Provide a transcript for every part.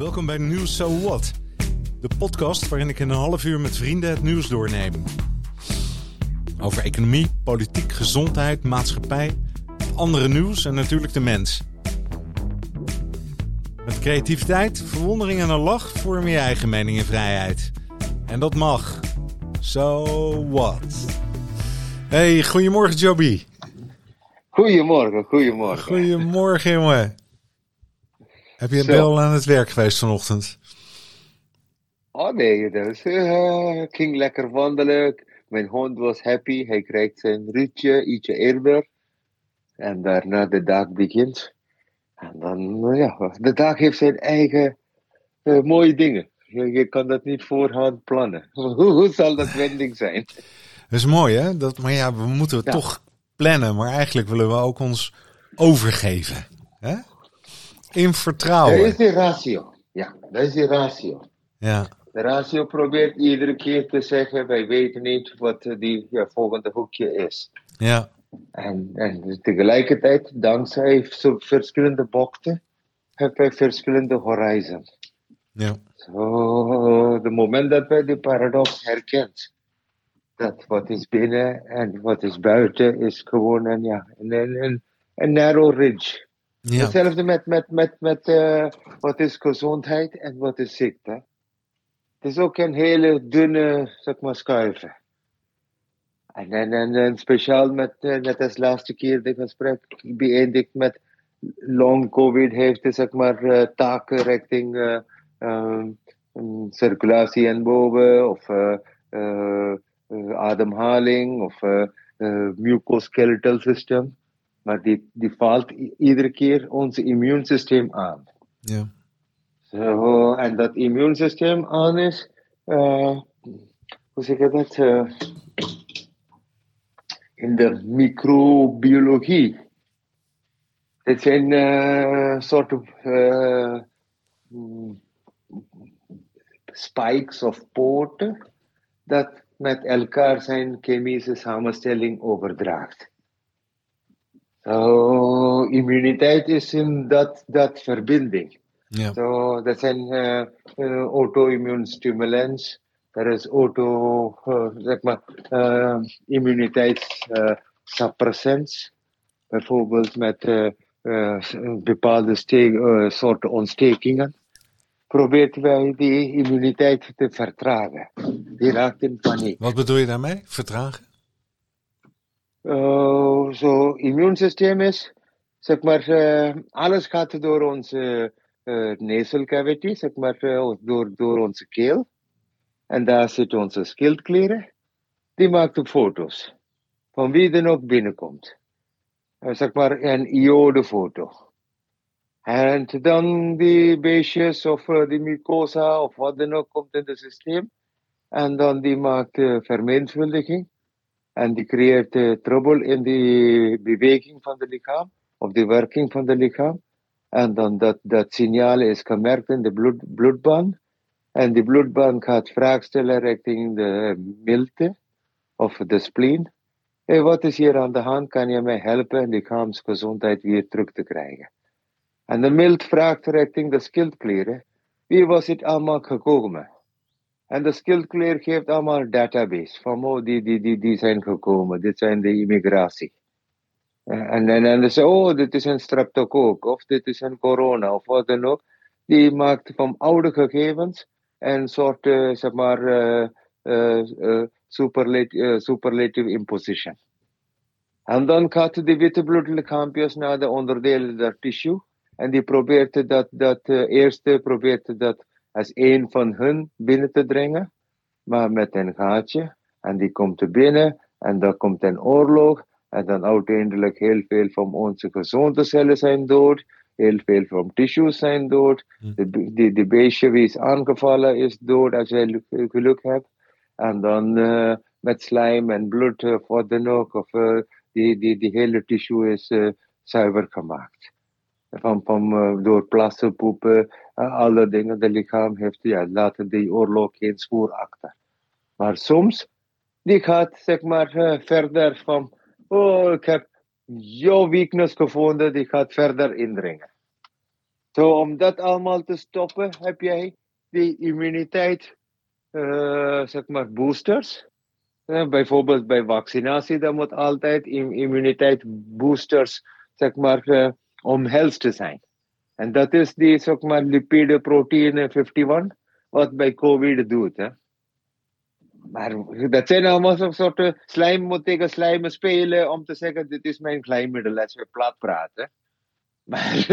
Welkom bij Nieuws So What, de podcast waarin ik in een half uur met vrienden het nieuws doorneem. Over economie, politiek, gezondheid, maatschappij, andere nieuws en natuurlijk de mens. Met creativiteit, verwondering en een lach vorm je eigen mening en vrijheid. En dat mag. So what? Hey, goedemorgen Joby. Goedemorgen, goedemorgen. Goedemorgen jongen. Heb je wel aan het werk geweest vanochtend? Oh nee, dus, ik ging lekker wandelen. Mijn hond was happy. Hij krijgt zijn rietje, ietsje eerder. En daarna de dag begint. En dan, eh, ja, de dag heeft zijn eigen eh, mooie dingen. Je, je kan dat niet voorhand plannen. Hoe, hoe zal dat wending zijn? Dat is mooi hè? Dat, maar ja, we moeten het Ja. toch plannen. Maar eigenlijk willen we ook ons overgeven. Hè? In Dat vertrouwen. is de ratio. Ja, dat is de ratio. Ja, De ratio probeert iedere keer te zeggen, wij weten niet wat die ja, volgende hoekje is. ja, En, en tegelijkertijd, dankzij verschillende bochten, hebben wij verschillende horizon. ja. Zo, de moment dat wij die paradox herkent, dat wat is binnen en wat is buiten, is gewoon een, ja, een, een, een narrow ridge. Ja. Hetzelfde met, met, met, met eh, wat is gezondheid en wat is ziekte. Het is ook een hele dunne, zeg maar, schuiven. En, en, en, speciaal met, eh, net als laatste keer de gesprek beëindigd met long covid heeft, zeg maar, eh, taken richting eh, ehm, circulatie en boven, of ademhaling, of mucoskeletal system. Maar die, die valt iedere keer ons immuunsysteem aan. ja. Zo, en dat immuunsysteem aan is, eh, hoe zeg je dat? eh, in de microbiologie. Dit zijn soort eh, mm, spikes of poorten dat met elkaar zijn chemische samenstelling overdraagt. Zo, immuniteit is in dat, dat verbinding. ja. So dat zijn uh, uh, auto-immune stimulants. Er is auto, uh, zeg maar, immuniteitssuppressants. Bijvoorbeeld met bepaalde soorten ontstekingen. Probeert wij die immuniteit te vertragen. Die raakt in paniek. Wat bedoel je daarmee? Vertragen? Uh, zo, immuunsysteem is, zeg maar, uh, alles gaat door onze uh, nasal cavity, zeg maar, door, door onze keel. En daar zitten onze schildklieren. Die maakt foto's. Van wie dan ook binnenkomt. Zeg maar, een iodefoto. En dan die beestjes of die mucosa of wat dan ook komt in het systeem. En dan die maakt vermenigvuldiging. En die creëert uh, trouble in de beweging van het lichaam, of de werking van het lichaam. En dan dat, dat signaal is gemerkt in de bloed, bloedbaan. En die bloedbaan gaat vraag stellen richting de milte of de spleen. Hey, wat is hier aan de hand? Kan je mij helpen lichaamsgezondheid weer terug te krijgen? En de milt vraagt richting de schildklieren. Wie was het allemaal gekomen? En de schildklier geeft allemaal database van oh, die, die, die, die zijn gekomen. Dit zijn de immigratie. En, dan zeggen oh, dit is een streptocook of dit is een corona of wat dan ook. Die maakt van oude gegevens een soort, uh, zeg maar, uh, uh, superlative, superlative imposition. En dan gaat de witte bloedlichaampjes naar de onderdelen der tissue. En die probeert dat, dat eerste probeert dat als een van hun binnen te dringen, maar met een gaatje. En die komt er binnen en dan komt een oorlog. En dan uiteindelijk heel veel van onze gezonde cellen zijn dood. Heel veel van tissues zijn dood. De, die, die beestje wie is aangevallen is dood als je geluk hebt. En dan uh, met slijm en bloed of wat dan ook. Of uh, die, die, die hele tissue is uh, zuiver gemaakt. Van, van, door plassen, poepen, alle dingen. Het lichaam heeft, ja, laten die oorlog geen spoor achter. Maar soms, die gaat zeg maar uh, verder van, oh, ik heb jouw weakness gevonden, die gaat verder indringen. Zo, om dat allemaal te stoppen, heb jij die immuniteit, zeg maar, boosters. Bijvoorbeeld bij vaccinatie, dan moet altijd immuniteit boosters, zeg maar, uh, omhelst te zijn. En dat is die, zeg maar, lipide proteïne 51, wat bij COVID doet. Hè. Maar dat zijn allemaal zo'n soort slijm, moet tegen spelen om te zeggen, dit is mijn kleinmiddel, als we plat praten. Maar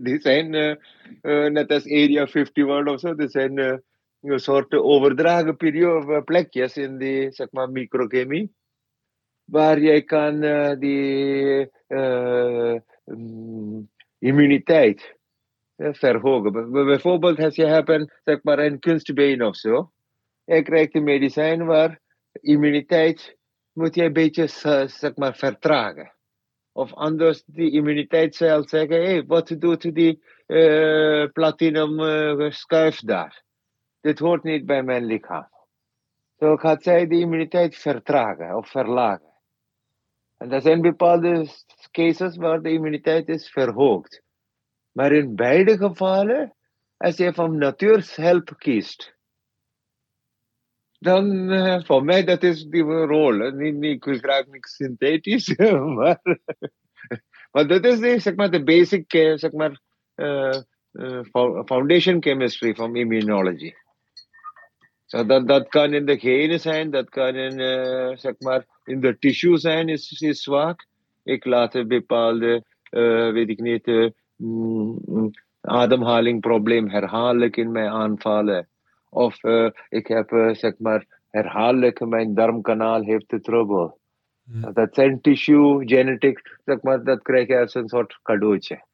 die, zijn uh, uh, net als Area 51 of zo, die zijn uh, een soort overdragen periode, plekjes in die zeg maar, microchemie. Waar jij kan die um, immuniteit verhogen. Bijvoorbeeld als je hebt een, zeg maar, een kunstbeen of zo. Je krijgt een medicijn waar immuniteit moet je een beetje zeg maar, vertragen. Of anders die immuniteitscel zeggen, hé, hey, wat doet die uh, platinum uh, schuif daar? Dit hoort niet bij mijn lichaam. Zo gaat zij de immuniteit vertragen of verlagen. En er zijn bepaalde cases waar de immuniteit is verhoogd. Maar in beide gevallen, als je van natuurshulp kiest, dan uh, voor mij dat is die rol. Niet, niet, ik graag niks synthetisch, maar, maar dat is de, zeg maar, de basic zeg maar, uh, foundation chemistry van immunology. So dat, dat kan in de genen zijn, dat kan in, zeg maar, in de tissue zijn, is, is zwak. Ik laat een bepaalde, weet ik niet, mm, ademhalingprobleem herhaaldelijk in mij aanvallen. Of uh, ik heb, uh, zeg maar, herhaaldelijk mijn darmkanaal heeft de trouble. Hmm. Dat zijn tissue, genetic, zeg maar, dat krijg je als een soort cadeautje.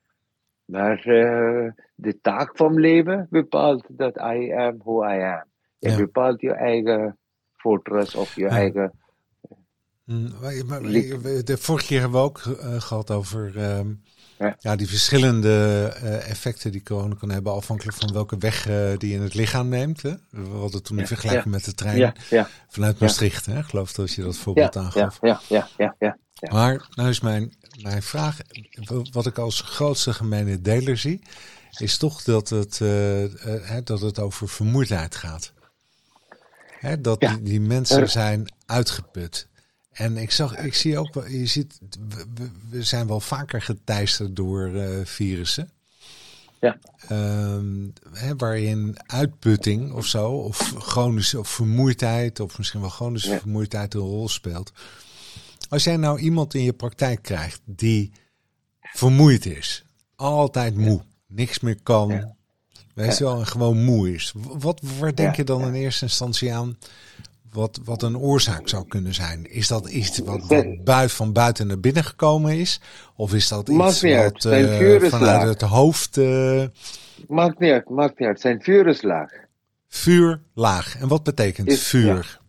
Maar uh, de taak van leven bepaalt dat I am who I am. Je ja. bepaalt je eigen fortress of je ja. eigen... Hmm, de vorige keer hebben we ook gehad over... Um, ja. ja, die verschillende uh, effecten die corona kan hebben, afhankelijk van welke weg uh, die in het lichaam neemt. Hè? We hadden toen een vergelijking met de trein vanuit Maastricht, hè? geloof dat je dat voorbeeld aangaf. Ja, ja, ja, ja, Maar nou is mijn, mijn vraag, wat ik als grootste gemene deler zie, is toch dat het, uh, dat het over vermoeidheid gaat. Hè, dat die, die mensen zijn uitgeput. En ik, zag, ik zie ook, je ziet, we, we zijn wel vaker geteisterd door uh, virussen. Ja. Um, hè, waarin uitputting of zo, of chronische of vermoeidheid, of misschien wel chronische ja. vermoeidheid een rol speelt. Als jij nou iemand in je praktijk krijgt die vermoeid is, altijd moe, niks meer kan, ja. weet je wel, en gewoon moe is. Wat, waar denk je dan in eerste instantie aan wat, wat een oorzaak zou kunnen zijn. Is dat iets wat, wat buit, van buiten naar binnen gekomen is? Of is dat iets wat uh, vanuit het hoofd... Uh... Maakt niet uit, maakt niet uit. Zijn vuur is laag. Vuur laag. En wat betekent is, vuur?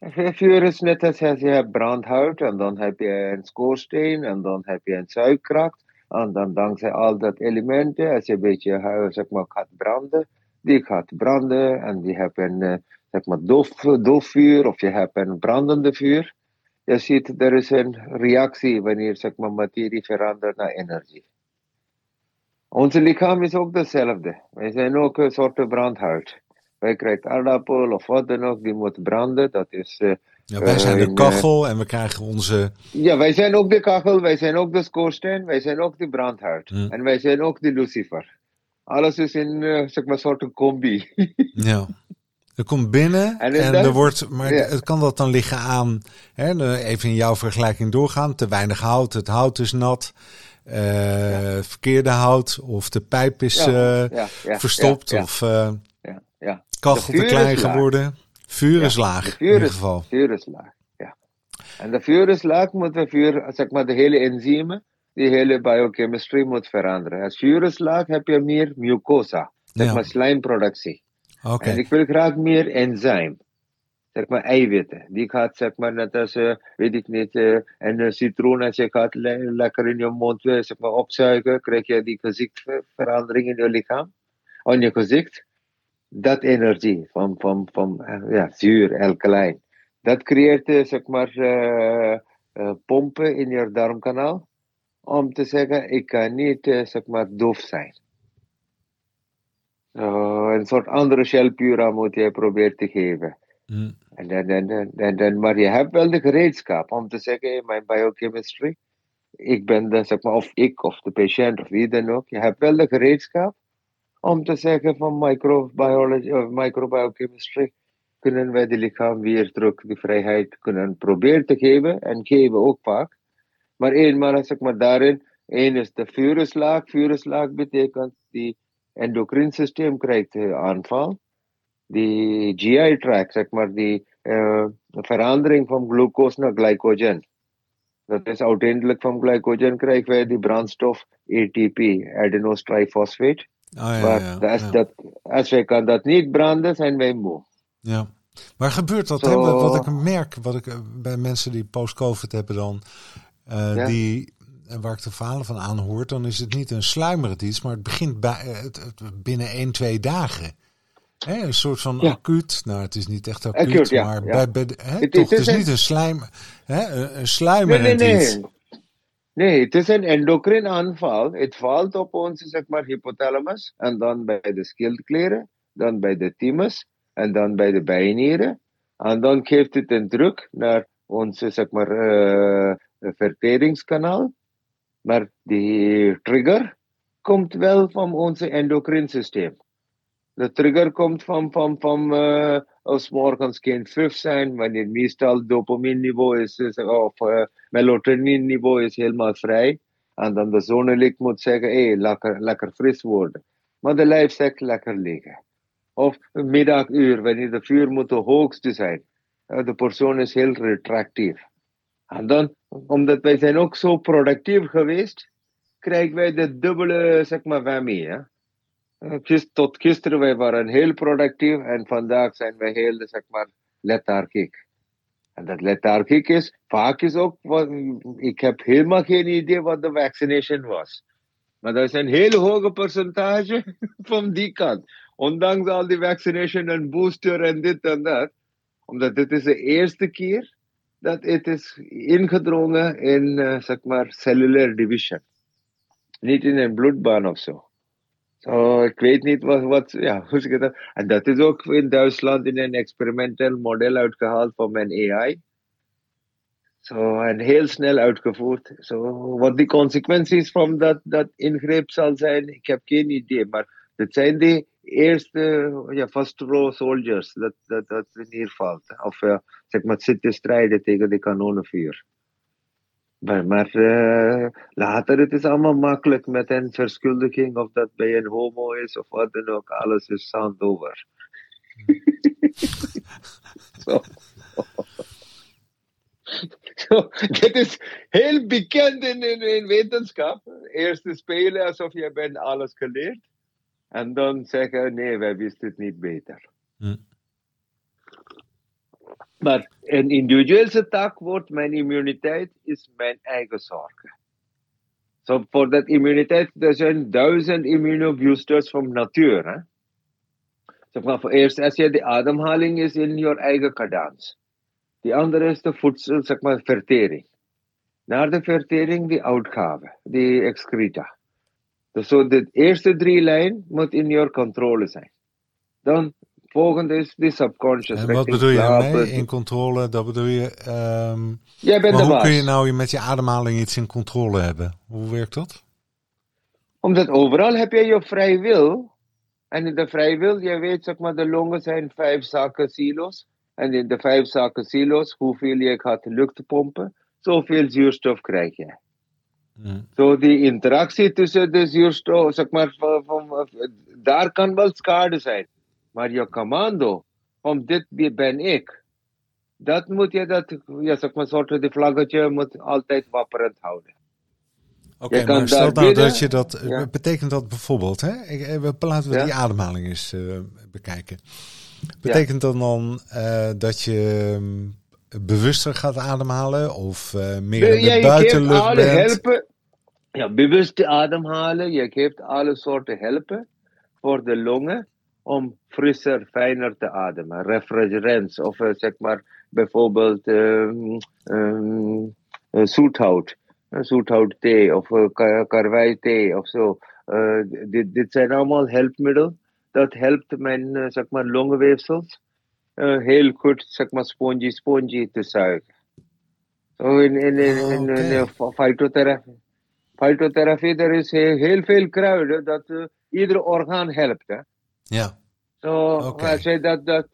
Ja. Vuur is net als je hebt brandhout en dan heb je een schoorsteen en dan heb je een zuigkracht. En dan dankzij al dat elementen, als je een beetje zeg maar, gaat branden, die gaat branden en die hebben een zeg maar doof, doofvuur of je hebt een brandende vuur. Je ziet, er is een reactie wanneer zeg maar, materie verandert naar energie. Onze lichaam is ook hetzelfde. Wij zijn ook een soort brandhout. Wij krijgen aardappel of wat dan ook, die moet branden. Dat is... Uh, ja, wij zijn de kachel en we krijgen onze... Ja, wij zijn ook de kachel, wij zijn ook de schoorsteen, wij zijn ook de brandhout. En wij zijn ook de lucifer. Alles is in, uh, zeg maar, een soort combi. ja. Er komt binnen en, en er wordt, maar het kan dat dan liggen aan, hè, even in jouw vergelijking doorgaan, te weinig hout, het hout is nat, uh, ja. verkeerde hout of de pijp is ja, verstopt of uh, kachel te klein geworden. Vuur is laag vuur in ieder geval. Vuur is laag, ja. En de vuur is laag moet de vuur, zeg maar de hele enzymen, die hele biochemistry moet veranderen. Als vuur is laag heb je meer mucosa, zeg maar slijmproductie. En ik wil graag meer enzym. Zeg maar eiwitten. Die gaat zeg maar net als, uh, weet ik niet, uh, een uh, citroen als je gaat le lekker in je mond zeg maar, opzuigen, krijg je die gezichtverandering in je lichaam. On je gezicht. Dat energie van, van, van ja, zuur, alkaline. Dat creëert zeg maar pompen in je darmkanaal. om te zeggen, ik kan niet zeg maar doof zijn. Uh, een soort andere shelpura moet je proberen te geven. Mm. En dan, dan, dan, dan, maar je hebt wel de gereedschap om te zeggen, in mijn biochemistry, ik ben de, zeg maar, of ik of de patiënt of wie dan ook, je hebt wel de gereedschap om te zeggen van microbiology of microbiochemistry, kunnen wij de lichaam weer terug de vrijheid kunnen proberen te geven en geven ook vaak. Maar eenmaal, zeg maar, daarin, één is de vuurslaag. Vuurslaag betekent die endocrine systeem krijgt aanval. Die GI-tract, zeg maar, die uh, verandering van glucose naar glycogen. Dat is uiteindelijk van glycogen krijgen wij die brandstof ATP, ja, ja, maar als, dat, als wij kan dat niet branden, zijn wij moe. Ja. Maar gebeurt dat? Hè? Wat ik merk, wat ik bij mensen die post-COVID hebben dan, uh, die, waar ik de verhalen van aanhoor, dan is het niet een sluimerend iets, maar het begint bij, het, het, binnen 1, 2 dagen. Hè, een soort van ja. acuut, nou het is niet echt acuut, acuut ja, maar bij, bij, hè, het, toch, het is, niet een, slijm, hè, een sluimerend nee, nee, nee. iets. Nee, het is een endocrine aanval. Het valt op onze zeg maar, hypothalamus en dan bij de schildklieren, dan bij de thymus en dan bij de bijnieren. En dan geeft het een druk naar onze zeg maar, uh, verteringskanaal. Maar die trigger komt wel van onze endocrine systeem. De trigger komt van, van, van uh, als morgens geen vuf zijn, wanneer meestal dopamine niveau is, of uh, melatonin niveau is helemaal vrij. En dan de zonnelicht moet zeggen, hé, hey, lekker, lekker fris worden. Maar de lijf zegt lekker liggen. Of middaguur, wanneer de vuur moet de hoogste zijn. De persoon is heel retractief. En dan, omdat wij zijn ook zo productief geweest, krijgen wij de dubbele, zeg maar, whammy. Hè? tot gisteren wij waren heel productief en vandaag zijn wij heel, zeg maar, lethargiek. En dat lethargiek is, vaak is ook, ik heb helemaal geen idee wat de vaccination was. Maar dat is een heel hoge percentage van die kant. Ondanks al die vaccination en booster en dit en dat. Omdat dit is de eerste keer dat het is ingedrongen in, uh, zeg maar, cellular division. Niet in een bloedbaan of zo. So, ik weet niet wat, wat ja, hoe ik dat? En dat is ook in Duitsland in een experimental model uitgehaald van mijn AI. So, en heel snel uitgevoerd. So, wat de consequenties van dat, dat ingreep zal zijn, ik heb geen idee. Maar dat zijn de eerste, ja, first row soldiers dat, dat, dat neervalt. Of uh, zeg maar zitten strijden tegen de kanonenvuur. Maar, maar uh, later het is allemaal makkelijk met een verschuldiging of dat bij een homo is of wat dan ook. Alles is sound over. Dit is heel bekend in, in, in wetenschap. Eerst spelen alsof je bent alles geleerd. En dan zeggen, nee, wij wisten het niet beter. Hm. Maar een individuele tak wordt mijn immuniteit is mijn eigen zorg. So voor dat immuniteit, er zijn duizend immunoboosters van natuur. Hè? Zeg maar, voor eerst, als je de ademhaling is in je eigen cadans. Die andere is de voedsel, zeg maar, vertering. Na de vertering, die uitgave, die excreta. Dus so de eerste drie lijnen moet in je controle zijn. Dan volgende is de subconscious. En wat bedoel je daarmee in controle? Dat bedoel je. Um, Jij bent maar de hoe kun je nou met je ademhaling iets in controle hebben? Hoe werkt dat? Omdat overal heb je je vrij wil. En in de vrij wil, je weet, zeg maar, de longen zijn vijf zaken silo's. En in de vijf zaken silo's, hoeveel je gaat lucht pompen, zoveel zuurstof krijg je. Zo die interactie tussen de zuurstof, zeg maar, van, van, daar kan wel schade zijn. Maar je commando, om dit ben ik, dat moet je, dat, ja, zeg maar, soort de vlaggetje moet altijd wapperend houden. Oké, okay, maar stel nou dat je dat, betekent dat bijvoorbeeld, hè? Eh, we, laten we die ademhaling eens uh, bekijken. Betekent dat dan uh, dat je um, bewuster gaat ademhalen of uh, meer in de buitenlucht bent? Helpen, ja, bewust ademhalen, je geeft alle soorten helpen voor de longen om frisser, fijner te ademen. Refrigerants of uh, zeg maar bijvoorbeeld um, um, zoethout. zoethout thee of uh, karwei thee of zo. Uh, dit, dit zijn allemaal helpmiddelen. Dat helpt mijn uh, zeg maar, longenweefsels uh, heel goed zeg maar, spongy, spongy te zuigen. Zo in, in, in, Oh, in, oké. in fytotherapie. Fytotherapie, er is heel, heel veel kruiden dat uh, ieder orgaan helpt. Hè? Ja, Zo, als je dat, dat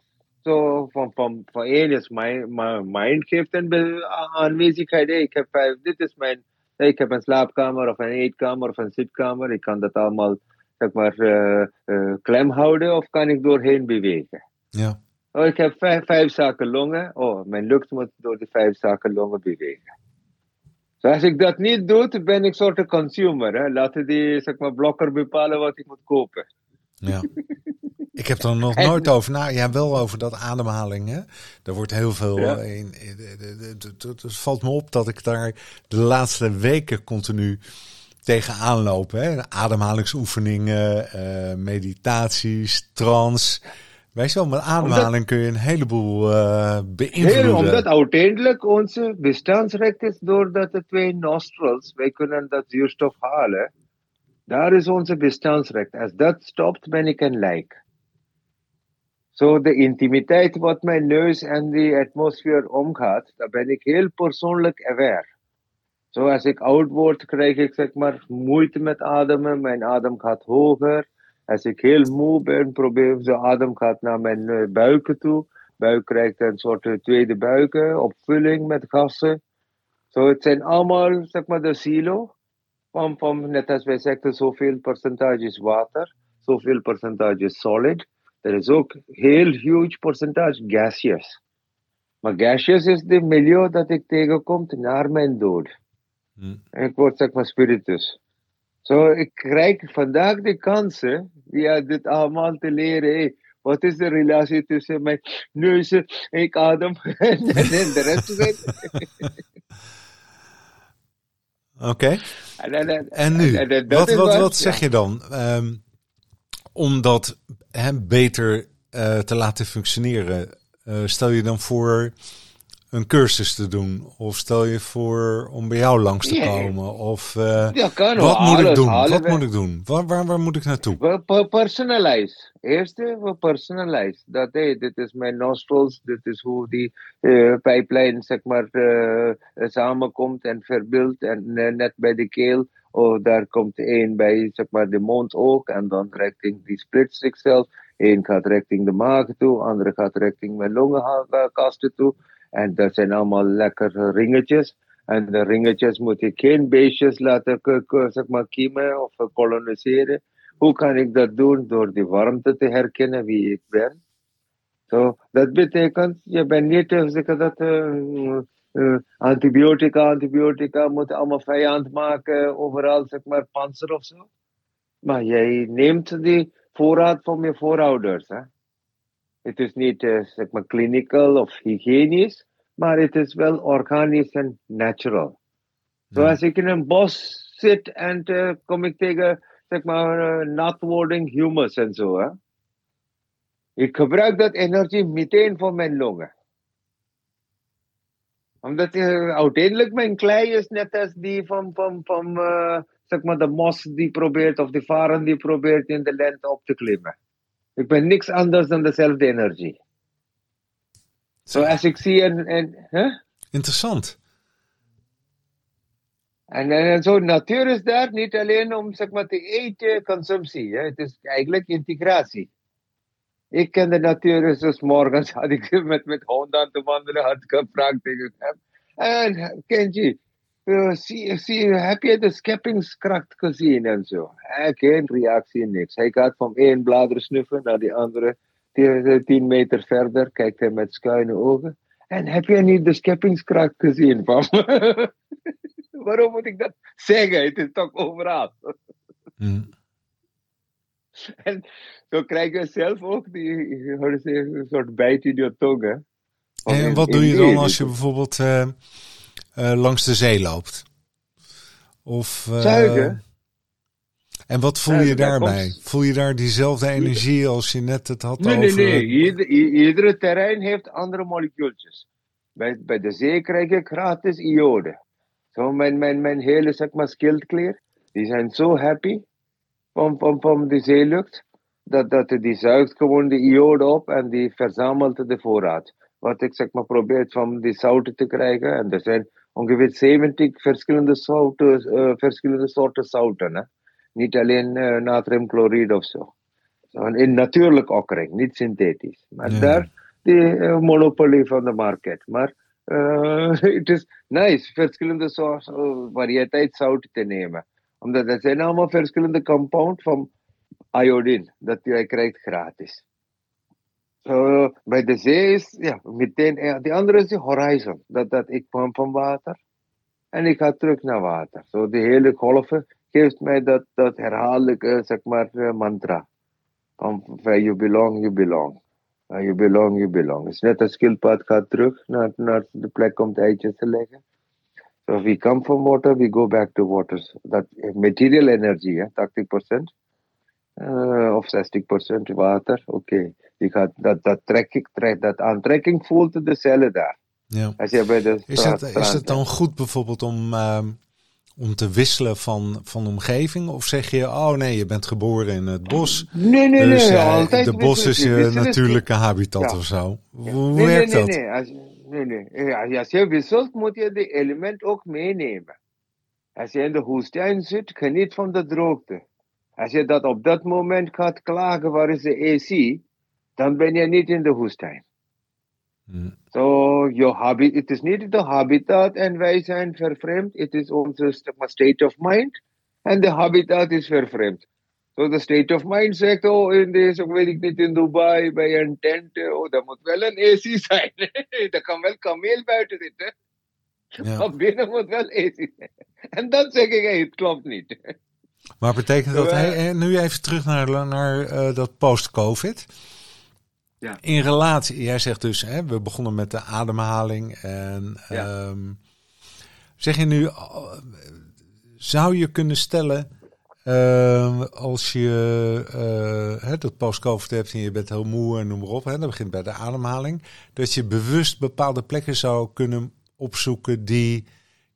zo van, van, van één is mijn, mijn mind geeft een aanwezigheid. Hey, ik heb vijf, dit is mijn, hey, ik heb een slaapkamer of een eetkamer of een zitkamer. Ik kan dat allemaal, zeg maar, uh, uh, klem houden of kan ik doorheen bewegen. ja. Oh, ik heb vijf, vijf zaken longen. Oh, mijn lucht moet door die vijf zaken longen bewegen. Dus als ik dat niet doe, ben ik een soort consumer. Hè? Laten die zeg maar, blokker bepalen wat ik moet kopen. Ja. Ik heb er nog nooit over na. Ja, wel over dat ademhaling. Hè? Er wordt heel veel. Ja. eh, in, in- de- de- de- de- Het valt me op dat ik daar de laatste weken continu tegenaan loop. Hè? Ademhalingsoefeningen, eh, meditaties, trance. Weet je wel, met ademhaling kun je een heleboel Heel, beïnvloeden. omdat uiteindelijk onze bestaansrecht is doordat de twee nostrils, wij kunnen dat zuurstof halen. Daar is onze bestaansrecht. Als dat stopt, ben ik een lijk. Zo de intimiteit wat mijn neus en die atmosfeer omgaat, daar ben ik heel persoonlijk aware. Zo als ik oud word, krijg ik zeg maar moeite met ademen, mijn adem gaat hoger. Als ik heel moe ben, probeer de adem gaat naar mijn buiken toe. Buik krijgt een soort tweede buiken, opvulling met gassen. Zo, het zijn allemaal, zeg maar, de silo. Van, van, net als wij zeggen, zoveel percentage is water, zoveel percentage is solid. Er is ook heel huge percentage gaseous. Maar gaseous is de milieu dat ik tegenkom naar mijn dood. Hm. Ik word zeg maar spiritus. Zo, ik krijg vandaag de kansen via dit allemaal te leren. Hey, wat is de relatie tussen mijn neus, ik adem en, de rest Oké. en, en, en, En nu, en- wat, wat, wat zeg je dan? Ehm, om dat hè, beter eh, te laten functioneren, eh, stel je dan voor een cursus te doen? Of stel je voor om bij jou langs te komen? Of eh, Ja, kan wat moet ik doen? Wat moet ik doen? Waar, waar, waar moet ik naartoe? Personalize. Eerste, we personalize. Dat, hey, dit is mijn nostrils, dit is hoe die eh pijplijn, zeg maar, eh, samenkomt en verbeeldt. En eh, net bij de keel, oh, daar komt één bij, zeg maar, de mond ook. En dan richting die splitstuk zelf. Eén gaat richting de maag toe, andere gaat richting mijn longenkasten toe. En dat zijn allemaal lekkere ringetjes. En de ringetjes moet ik geen beestjes laten zeg maar, kiemen of eh, koloniseren. Hoe kan ik dat doen? Door die warmte te herkennen wie ik ben. Dat betekent, je bent niet, eh, ik dat, eh, antibiotica, antibiotica, moet allemaal vijand maken, overal, zeg maar, panzer of zo. Maar jij neemt die voorraad van je voorouders. Hè? Het is niet, eh, zeg maar, clinical of hygiënisch, maar het is wel organisch en natural. Zoals ik in een bos zit en eh, kom ik tegen, zeg maar, eh, natwording humus en zo. Hè? Ik gebruik dat energie meteen voor mijn longen. Omdat eh, uiteindelijk mijn klei is net als die van, van, van zeg maar, de mos die probeert, of de varen die probeert in de lente op te klimmen. Ik ben niks anders dan dezelfde energie. Zo als ik zie hè? Interessant. En, en zo, natuur is daar niet alleen om zeg maar, te eten, consumptie. Hè. Het is eigenlijk integratie. Ik ken de natuur, dus morgens had ik met, met honden aan te wandelen, had ik gevraagd tegen hem. En Kenji, uh, zie, zie, heb je de scheppingskracht gezien en zo? Hij geen reactie, niks. Hij gaat van één blader snuffen naar die andere, tien, tien meter verder, kijkt hij met schuine ogen. En heb je niet de scheppingskracht gezien van Waarom moet ik dat zeggen? Het is toch overal. En zo krijg je zelf ook die, een soort bijt in je tong. Hè? En in- wat doe je dan als je bijvoorbeeld eh, eh, langs de zee loopt? Of, eh, Zuigen. En wat voel je Zuigen, daarbij? komt- Voel je daar diezelfde energie als je net het had Nee, nee, over... nee. Ieder, i- iedere terrein heeft andere molecuultjes. Bij, bij de zee krijg je gratis iode. Zo, mijn, mijn, mijn hele zeg maar, skilled clear, die zijn zo happy van, van, van de zeelucht, dat, dat die zuigt gewoon de iode op en die verzamelt de voorraad. Wat ik zeg maar probeer van die zouten te krijgen. En er zijn ongeveer 70 verschillende soorten, uh, verschillende soorten zouten. Hè? Niet alleen uh, natriumchloride of zo. In natuurlijk okkering, niet synthetisch. Maar ja. daar de uh, monopolie van de markt. Maar het is nice, verschillende soorten variëteit zout te nemen. Omdat er zijn allemaal verschillende compound van iodine dat jij krijgt gratis. So, bij de zee is, ja, meteen, de andere is de horizon. Dat, dat ik kwam van water en ik ga terug naar water. Zo, so, de hele golven geeft mij dat, dat herhaaldelijke, zeg maar, mantra. Van you belong, you belong. Uh, you belong, you belong. Het is net als schildpad gaat terug naar, naar de plek om het eitje te leggen. So we come from water, we go back to water. That material energy, yeah, 80%. Uh, of 60% water, oké. Okay. gaat, dat, dat, trek ik, trek, dat aantrekking voelt de cellen daar. Ja. Als je bij de is, het, is het dan goed bijvoorbeeld om, uh, om te wisselen van, van omgeving? Of zeg je, oh nee, je bent geboren in het bos. Nee, nee, dus, nee. Uh, altijd de bos is je natuurlijke habitat ja. of zo. Hoe nee, werkt nee, dat? Nee, nee. Als, nee, nee. Als je wisselt, moet je de element ook meenemen. Als je in de woestijn zit, geniet van de droogte. Als je dat op dat moment gaat klagen, waar is de AC? Dan ben je niet in de woestijn. So, your habit, het is niet de habitat en wij zijn vervreemd. Het is onze state of mind. En de habitat is vervreemd. So the state of mind zegt, oh, in deze, weet ik niet, in Dubai, bij een tent, oh, daar moet wel een AC zijn. daar kan wel kameel buiten zitten. Ja. Maar binnen moet wel AC zijn. En dan zeg ik, hey, het klopt niet. Maar betekent dat, hey, nu even terug naar, naar uh, dat post-COVID. Ja. In relatie, jij zegt dus, hè, we begonnen met de ademhaling. En Ja. um, zeg je nu, zou je kunnen stellen, uh, als je uh, hè, dat post-COVID hebt en je bent heel moe en noem maar op, hè, dat begint bij de ademhaling, dat je bewust bepaalde plekken zou kunnen opzoeken die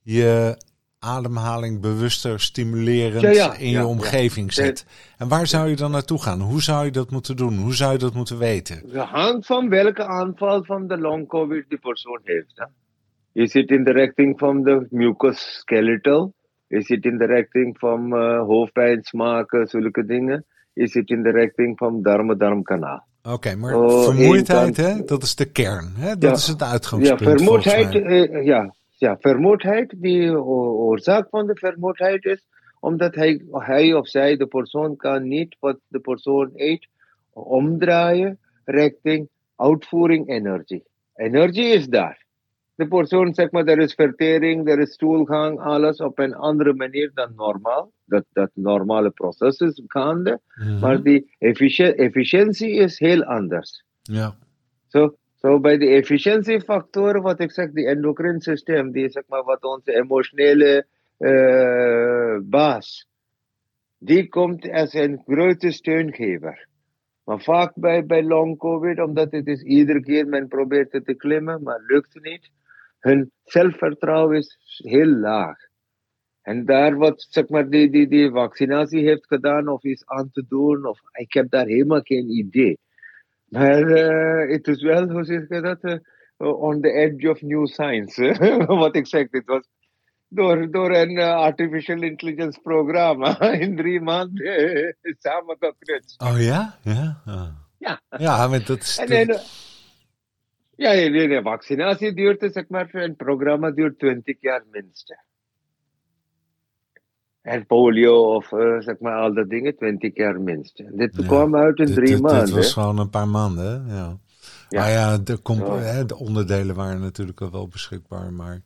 je ademhaling bewuster stimulerend Ja, ja, in je ja, omgeving ja. zet. En waar zou je dan naartoe gaan? Hoe zou je dat moeten doen? Hoe zou je dat moeten weten? Het hangt van welke aanval van de long COVID die persoon heeft. Hè? Is it in the richting van de mucus skeletal? Is it in the richting van uh, hoofdpijn, smaken, zulke dingen? Is it in the richting van darm-darmkanaal? Oké, okay, maar Oh, vermoeidheid, hè, dat is de kern. Hè? Dat Ja. is het Ja, uitgangspunt. vermoeidheid, volgens mij. eh, ja, ja, vermoeidheid, die oorzaak van de vermoeidheid is omdat hij, hij of zij, de persoon, kan niet wat de persoon eet omdraaien richting uitvoering energie. Energie is daar. De persoon, zeg maar, er is vertering, er is stoelgang, alles op een andere manier dan normaal. Dat, dat normale proces is gaande, Mhm. maar die efficiëntie is heel anders. Ja. So, so bij de efficiëntiefactoren, wat ik zeg, die endocrine systeem, die zeg maar wat onze emotionele eh, baas, die komt als een grote steungever. Maar vaak bij, bij long covid, omdat het is iedere keer men probeert het te klimmen, maar lukt niet. Hun zelfvertrouwen is heel laag. En daar wat zeg maar die, die, die vaccinatie heeft gedaan of is aan te doen, of ik heb daar helemaal geen idee. Maar eh, het is wel, hoe zeg je dat, eh, on the edge of new science. Ik zeg, dit was door, door een eh, artificial intelligence programma in drie maanden eh, samengeknutst. Oh ja? Ja. Ja. Ja, maar dat is... En, en, ja, nee, vaccinatie duurt, zeg maar, een programma duurt 20 jaar minstens. En polio of eh, zeg maar al dat dingen, 20 jaar minstens. Dit Ja, kwam uit in dit- drie dit- maanden. Dit was gewoon een paar maanden, ja. Ja. Maar ja, de, hè, onderdelen waren natuurlijk al wel beschikbaar, maar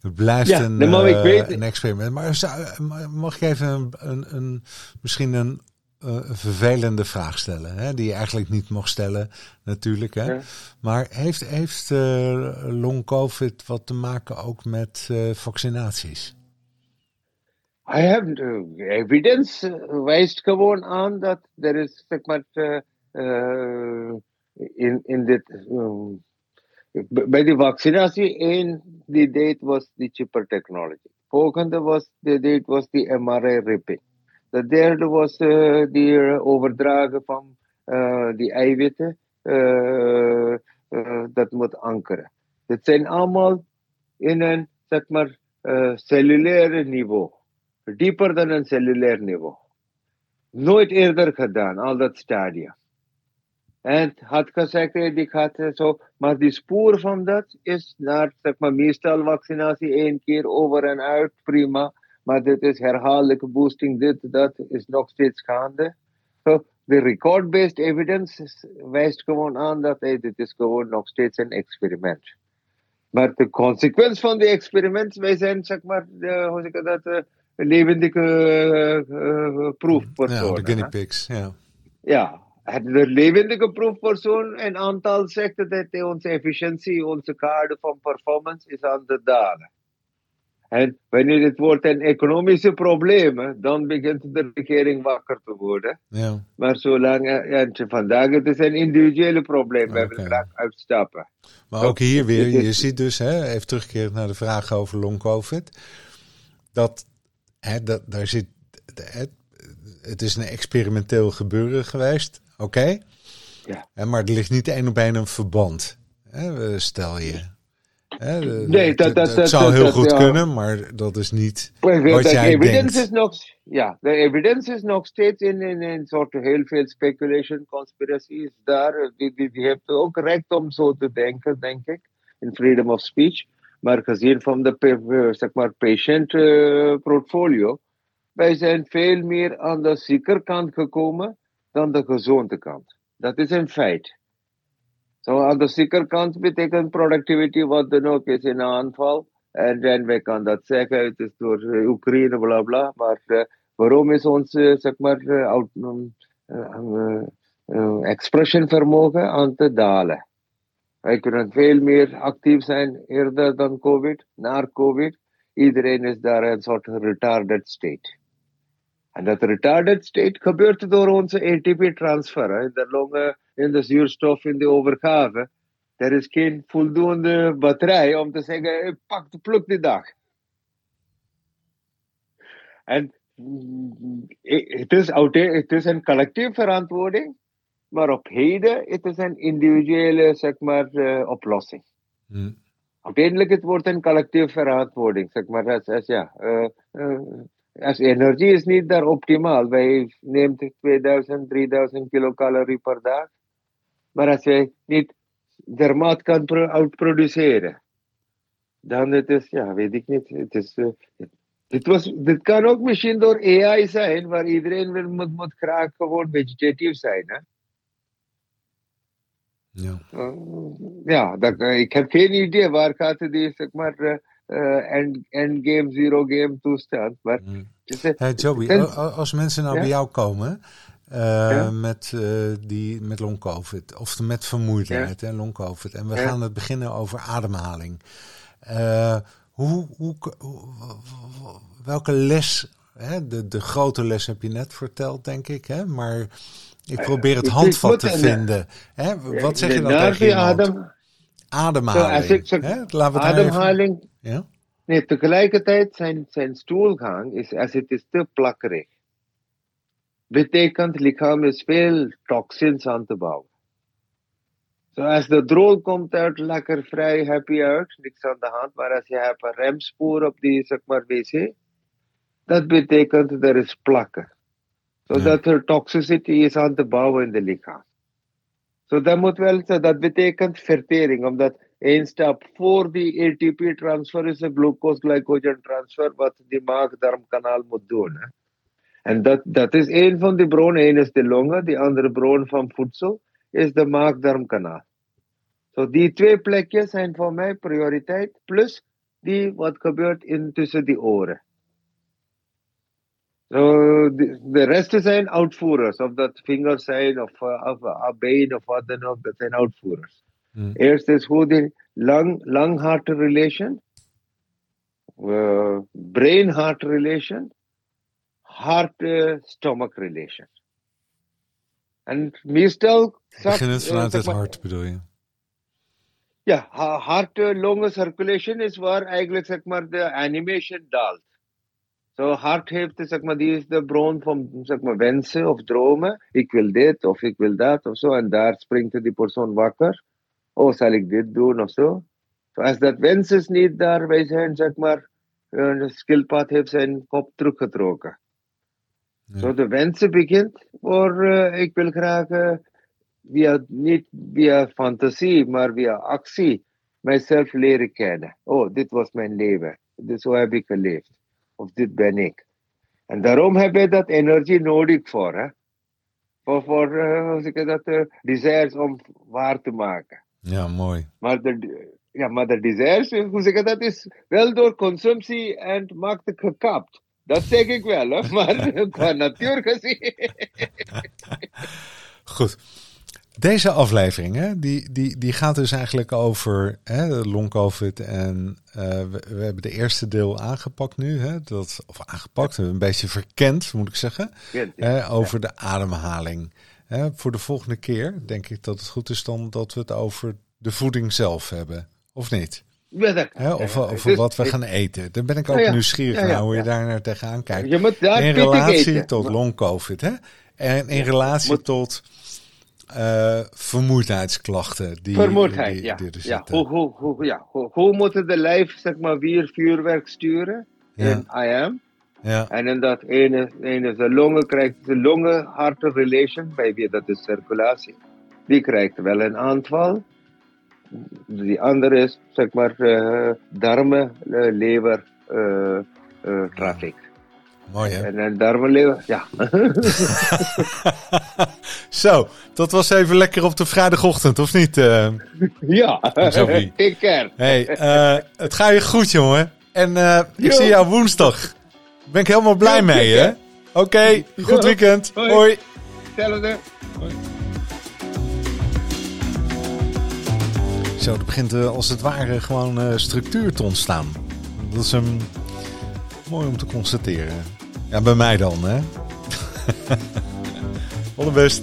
het blijft Ja, een, nee, maar ik eh, weet- een experiment. Maar zou- mag ik even een, een, een, misschien een, eh, een vervelende vraag stellen, hè? die je eigenlijk niet mag stellen, natuurlijk. Hè? Ja. Maar heeft, heeft eh, long COVID wat te maken ook met vaccinaties? I have uh, evidence uh, wijst gewoon aan dat er is, zeg maar, uh, uh, in, in dit, um, bij de vaccinatie, één, die date was de chipper technology. Volgende was, de date was de mRNA-ripping. De derde was uh, die overdragen van uh, die eiwitten. Uh, dat moet ankeren. Het zijn allemaal in een, zeg maar, cellulaire niveau. Dieper dan een cellulair niveau. Nooit eerder gedaan, al dat stadia. En had gezegd, die gaat zo, maar die spoor van dat is naar, zeg maar, meestal vaccinatie één keer over en uit, prima. Maar dit is herhaaldelijke boosting, dit, dat is nog steeds gaande. So, de record-based evidence wijst gewoon aan dat hey, dit is gewoon nog steeds een experiment. Maar de consequentie van de experiment, wij zijn, zeg maar, de, hoe zeg ik dat, uh, levendige uh, uh, proefpersonen. Ja, de guinea pigs, ja. Ja, de levendige proefpersoon een aantal zegt dat onze efficiëntie, onze kaart van performance is aan de dalen. En wanneer het wordt een economische probleem, dan begint de regering wakker te worden. Ja. Maar zolang, ja, vandaag het is een individuele probleem, we willen graag uitstappen. Maar ook hier weer, je ziet dus, hè, even terugkeren naar de vraag over long-covid, dat, hè, dat daar zit, het, het is een experimenteel gebeuren geweest. Oké? Ja. Maar er ligt niet één op één een verband. Hè, stel je. Hè, nee, dat, dat, dat, zou heel goed kunnen, maar dat is niet wat jij denkt. Is nog, ja, de evidence is nog steeds in een in, soort heel veel speculation, conspiracy is daar. Die, die, die heeft ook recht om zo te denken, denk ik, in freedom of speech. Maar gezien van de zeg maar, patient uh, portfolio, wij zijn veel meer aan de ziekerkant gekomen dan de gezonde kant. Dat is een feit. Zo aan de ziekerkant betekent productivity wat dan ook is in aanval. En dan wij kan dat zeggen, het is door uh, Oekraïne, bla bla. Maar waarom is ons, uh, zeg maar, expression vermogen aan te dalen? Wij kunnen veel meer actief zijn eerder dan COVID, na COVID. Iedereen is daar een soort retarded state. En dat retarded state gebeurt door onze ATP-transfer. In de longen, in de zuurstof, in de overgave. Er is geen voldoende batterij om te zeggen, pak, pluk die dag. En het is, het is een collectieve verantwoording, maar op heden het is een individuele zeg maar, uh, oplossing. Hmm. Uiteindelijk het wordt een collectieve verantwoording, zeg maar, als, als ja, uh, uh, als energie is niet daar optimaal. Wij nemen 2000, 3000 kilocalorie per dag. Maar als jij niet dermaat kan uitproduceren, dan het is, ja, weet ik niet. Het is, dit, was, dit kan ook misschien door AI zijn, waar iedereen wil, moet, moet graag gewoon vegetatief zijn. Hè? Ja, uh, ja dat, uh, ik heb geen idee waar gaat die, zeg maar, uh, end, endgame, zero game toestand. Maar mm. hey, Joey, en, als mensen nou ja? bij jou komen uh, ja? met, uh, die, met long covid of met vermoeidheid en long covid en we gaan het beginnen over ademhaling. hoe, hoe, hoe, welke les, hè, de, de grote les heb je net verteld denk ik, hè, maar ik probeer het handvat te vinden. Hè? Wat zeg je dan tegen iemand? Adem, ademhaling. Zo, ik zeg, hè? Laten we ademhaling. Ja? Nee, tegelijkertijd zijn, zijn stoelgang is als het is te plakkerig. Betekent lichaam is veel toxins aan te bouwen. Zo als de drol komt uit lekker vrij happy uit, niks aan de hand, maar als je hebt een remspoor op die zeg maar wc, dat betekent er is plakken. Zodat ja. er toxicity is aan te bouwen in de lichaam. Zo dat moet wel, dat betekent vertering, omdat één stap voor die ATP transfer is een glucose glycogen transfer wat die maag-darmkanaal moet doen. Hè. En dat, dat is één van de bronnen. Eén is de longen, de andere bron van voedsel is de maag-darmkanaal. Zo so die twee plekjes zijn voor mij prioriteit, plus die wat gebeurt in tussen die oren. So, de, de rest zijn uitvoerders, of dat vingers zijn, of, uh, of uh, been, of wat dan ook, dat zijn uitvoerders. Hmm. Eerst is hoe de lung, lung-heart relation, uh, brain-heart relation, heart-stomach relation. En meestal... Begin het vanuit het hart, bedoel je? Ja, hart, longen circulation is waar eigenlijk zeg maar de animation daalt. Zo hart heeft zeg maar, die is de bron van zeg maar, wensen of dromen. Ik wil dit of ik wil dat of zo. En daar springt die persoon wakker. Oh, zal ik dit doen of zo? So als dat wens is niet daar, wij zijn zeg maar, de skillpad heeft zijn kop teruggetrokken. Zo so de wensen begint voor uh, ik wil graag uh, via, niet via fantasie, maar via actie mijzelf leren kennen. Oh, dit was mijn leven. Dit, zo heb ik geleefd. Of dit ben ik. En daarom hebben we dat energie nodig voor. Hè? Voor, voor uh, ik dat, uh, desires om waar te maken. Ja, mooi. Maar de, ja, maar de desires, hoe zeg ik dat, is wel door consumptie en maakt gekapt. Dat zeg ik wel, hè? maar qua natuur gezien. Goed. Deze aflevering, hè, die, die, die gaat dus eigenlijk over hè, long-covid. En uh, we, we, hebben de eerste deel aangepakt nu. Hè, dat, of aangepakt, een beetje verkend, moet ik zeggen. hè, over de ademhaling. Hè, voor de volgende keer denk ik dat het goed is dan dat we het over de voeding zelf hebben. Of niet? Hè, of over wat we gaan eten. Dan ben ik ook ja, nieuwsgierig naar hoe je daar naar tegenaan kijkt. Je moet daar in relatie tot long-covid. Hè? En in relatie moet... tot uh, vermoeidheidsklachten. Die, Vermoeidheid, die, ja. die ja. Hoe, hoe, hoe, ja. Hoe, hoe moeten de lijf zeg maar, weer vuurwerk sturen? Ja. In IM. Ja. En in dat ene, ene de longen krijgt de longen-hart relation, bij wie dat is circulatie. Die krijgt wel een aanval. Die andere is, zeg maar, uh, darmen, uh, lever, uh, traffic. Mooi hè? En, en darmenlever, ja. Zo, dat was even lekker op de vrijdagochtend, of niet? Uh, ja, care. Hey, uh, het gaat je goed, jongen. En uh, ik zie jou woensdag. Ben ik helemaal blij ja, mee, hè? Oké, okay, goed weekend. Hoi. Hoi. Hetzelfde. Hoi. Zo, er begint als het ware gewoon structuur te ontstaan. Dat is um, mooi om te constateren. Ja, bij mij dan, hè? All the best.